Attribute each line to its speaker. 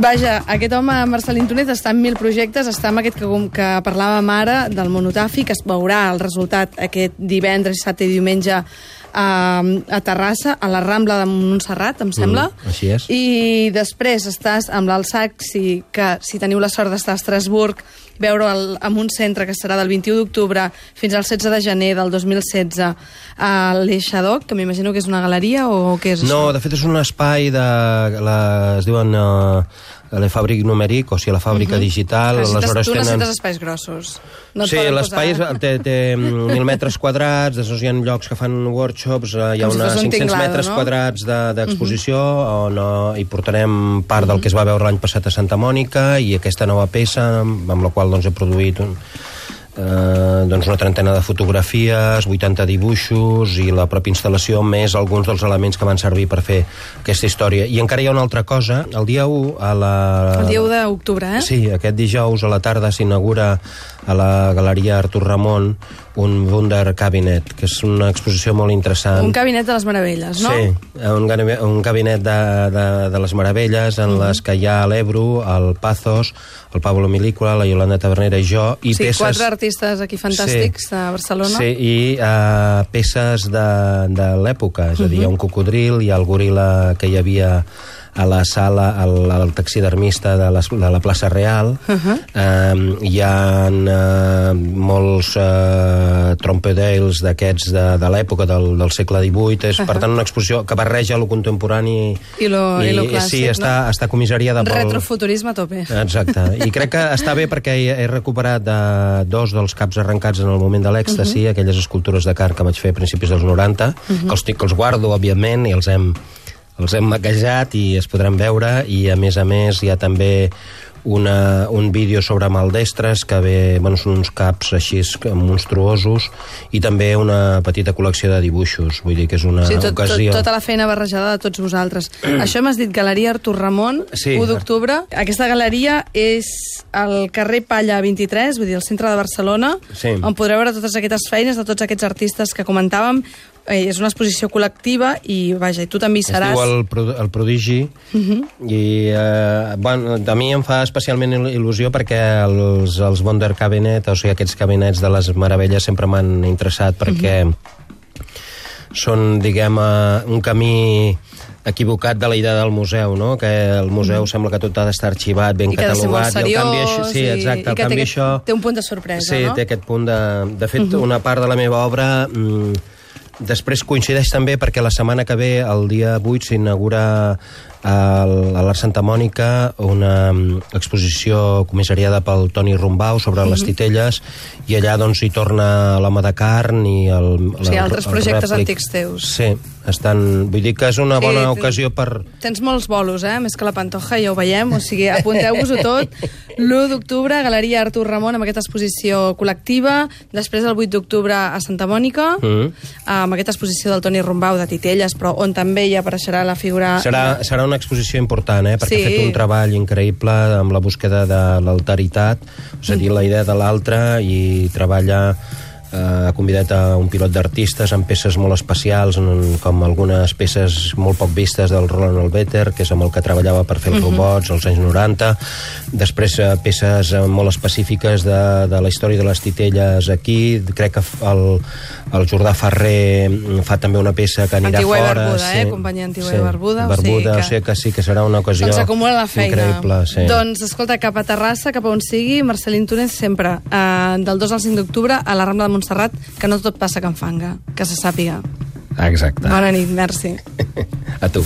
Speaker 1: Vaja, aquest home, Marcelín Túnez, està en mil projectes, està en aquest que, que parlàvem ara, del monotafi, que es veurà el resultat aquest divendres, dissabte i diumenge a, a Terrassa, a la Rambla de Montserrat, em sembla.
Speaker 2: Mm, així és.
Speaker 1: I després estàs amb l'Alsaxi, que si teniu la sort d'estar a Estrasburg, veure'l en un centre que serà del 21 d'octubre fins al 16 de gener del 2016 a l'Eixadoc, que m'imagino que és una galeria o què és
Speaker 2: No,
Speaker 1: això?
Speaker 2: de fet és un espai de... La, es diuen... Uh, la fàbrica numèric, o sigui, la fàbrica digital,
Speaker 1: Necessites,
Speaker 2: aleshores
Speaker 1: tu
Speaker 2: tenen...
Speaker 1: necessites espais grossos. No
Speaker 2: sí, l'espai té, té 1.000 metres quadrats, després hi ha llocs que fan workshops, eh, hi ha
Speaker 1: si
Speaker 2: uns
Speaker 1: fos un
Speaker 2: 500
Speaker 1: tinglado,
Speaker 2: metres
Speaker 1: no?
Speaker 2: quadrats de- d'exposició on eh, hi portarem part del que es va veure l'any passat a Santa Mònica i aquesta nova peça amb la qual doncs, he produït un, eh, doncs una trentena de fotografies, 80 dibuixos i la pròpia instal·lació, més alguns dels elements que van servir per fer aquesta història. I encara hi ha una altra cosa, el dia 1 a la...
Speaker 1: El dia 1 d'octubre, eh?
Speaker 2: Sí, aquest dijous a la tarda s'inaugura a la Galeria Artur Ramon un Wunder Cabinet, que és una exposició molt interessant.
Speaker 1: Un cabinet de les meravelles, no?
Speaker 2: Sí, un, un cabinet de, de, de les meravelles en
Speaker 1: Mhm.
Speaker 2: les que hi ha l'Ebru, el Pazos, el Pablo Milícola, la Yolanda Tavernera i jo, i
Speaker 1: sí,
Speaker 2: peces...
Speaker 1: quatre artistes aquí fantàstics
Speaker 2: Sí.
Speaker 1: de Barcelona.
Speaker 2: Sí, i uh, peces de, de l'època, és a
Speaker 1: Mhm.
Speaker 2: dir, hi ha un cocodril, hi ha el goril·la que hi havia a la sala, al, al taxidermista de, les, de la plaça Real. Uh. -huh. hi ha uh, molts uh, trompedales d'aquests de, de l'època del, del segle XVIII. És, uh -huh. per tant, una exposició que barreja lo contemporani
Speaker 1: I lo- i lo clàssic,
Speaker 2: Sí, està,
Speaker 1: no?
Speaker 2: està comissariada pel...
Speaker 1: Retrofuturisme a tope.
Speaker 2: Exacte. I crec que està bé perquè he, he recuperat de dos dels caps arrencats en el moment de l'èxtasi,
Speaker 1: Mhm.
Speaker 2: aquelles escultures de car que vaig fer a principis dels 90, que, els, que els guardo, òbviament, i els hem, els hem maquejat i es podran veure, i a més a més hi ha també una, un vídeo sobre maldestres que ve, bueno, són uns caps així monstruosos i també una petita col·lecció de dibuixos vull dir que és una
Speaker 1: Sí, tot, tot,
Speaker 2: ocasió
Speaker 1: tota la feina barrejada de tots vosaltres. Això m'has dit Galeria Artur Ramon,
Speaker 2: Sí.
Speaker 1: 1 d'octubre. Aquesta galeria és al carrer Palla 23, vull dir, al centre de Barcelona,
Speaker 2: Sí.
Speaker 1: on podreu veure totes aquestes feines de tots aquests artistes que comentàvem. Eh, és una exposició col·lectiva i, vaja, i tu també hi
Speaker 2: Es
Speaker 1: seràs.
Speaker 2: diu el, Pro- el Prodigi i eh, bueno, a mi em fa especialment il- il·lusió perquè els, els Wonder Cabinet, o sigui, aquests cabinets de les meravelles sempre m'han interessat perquè són, diguem, eh, un camí equivocat de la idea del museu, no? que el museu sembla que tot ha d'estar arxivat, ben
Speaker 1: I
Speaker 2: catalogat, i el canvi, això,
Speaker 1: seriós,
Speaker 2: sí,
Speaker 1: i-
Speaker 2: exacte,
Speaker 1: i
Speaker 2: el
Speaker 1: que té
Speaker 2: canvi
Speaker 1: aquest-
Speaker 2: això...
Speaker 1: té un punt de sorpresa,
Speaker 2: sí,
Speaker 1: no?
Speaker 2: té aquest punt de... De fet, una part de la meva obra... Mm, Després coincideix també perquè la setmana que ve, el dia 8, s'inaugura a l'Art Santa Mònica una mm, exposició comissariada pel Toni Rumbau sobre les titelles i allà doncs hi torna l'home de carn i el,
Speaker 1: O sigui, altres
Speaker 2: el
Speaker 1: projectes
Speaker 2: rèplic.
Speaker 1: antics teus.
Speaker 2: Sí, estan, vull dir que és una
Speaker 1: Sí,
Speaker 2: bona ocasió per...
Speaker 1: Tens molts bolos, eh? Més que la Pantoja, ja ho veiem. O sigui, apunteu-vos-ho tot. L'1 d'octubre, Galeria Artur Ramon, amb aquesta exposició col·lectiva. Després, el 8 d'octubre, a Santa Mònica,
Speaker 2: Mm.
Speaker 1: amb aquesta exposició del Toni Rumbau de Titelles, però on també hi apareixerà la figura...
Speaker 2: Serà, serà una exposició important, eh? perquè
Speaker 1: Sí.
Speaker 2: ha fet un treball increïble amb la búsqueda de l'alteritat, és a dir, la idea de l'altre, i treballa eh, ha convidat a un pilot d'artistes amb peces molt especials, com algunes peces molt poc vistes del Roland Albeter, que és amb el que treballava per fer els robots als anys 90. Després eh, peces eh, molt específiques de, de la història de les titelles aquí. Crec que el, el Jordà Ferrer mm, fa també una peça que anirà
Speaker 1: Antigua i
Speaker 2: fora.
Speaker 1: Barbuda, eh? Companyia Antigua i Barbuda, o
Speaker 2: Barbuda,
Speaker 1: sigui que-
Speaker 2: o sigui que sí que serà una ocasió
Speaker 1: Doncs acumula la feina.
Speaker 2: increïble. Sí.
Speaker 1: Doncs, escolta, cap a Terrassa, cap a on sigui, Marcelín Túnez sempre, eh, del 2 al 5 d'octubre, a la Rambla de Montserrat, que no tot passa a Can Fanga, que se sàpiga.
Speaker 2: Exacte.
Speaker 1: Bona nit, merci.
Speaker 2: A tu.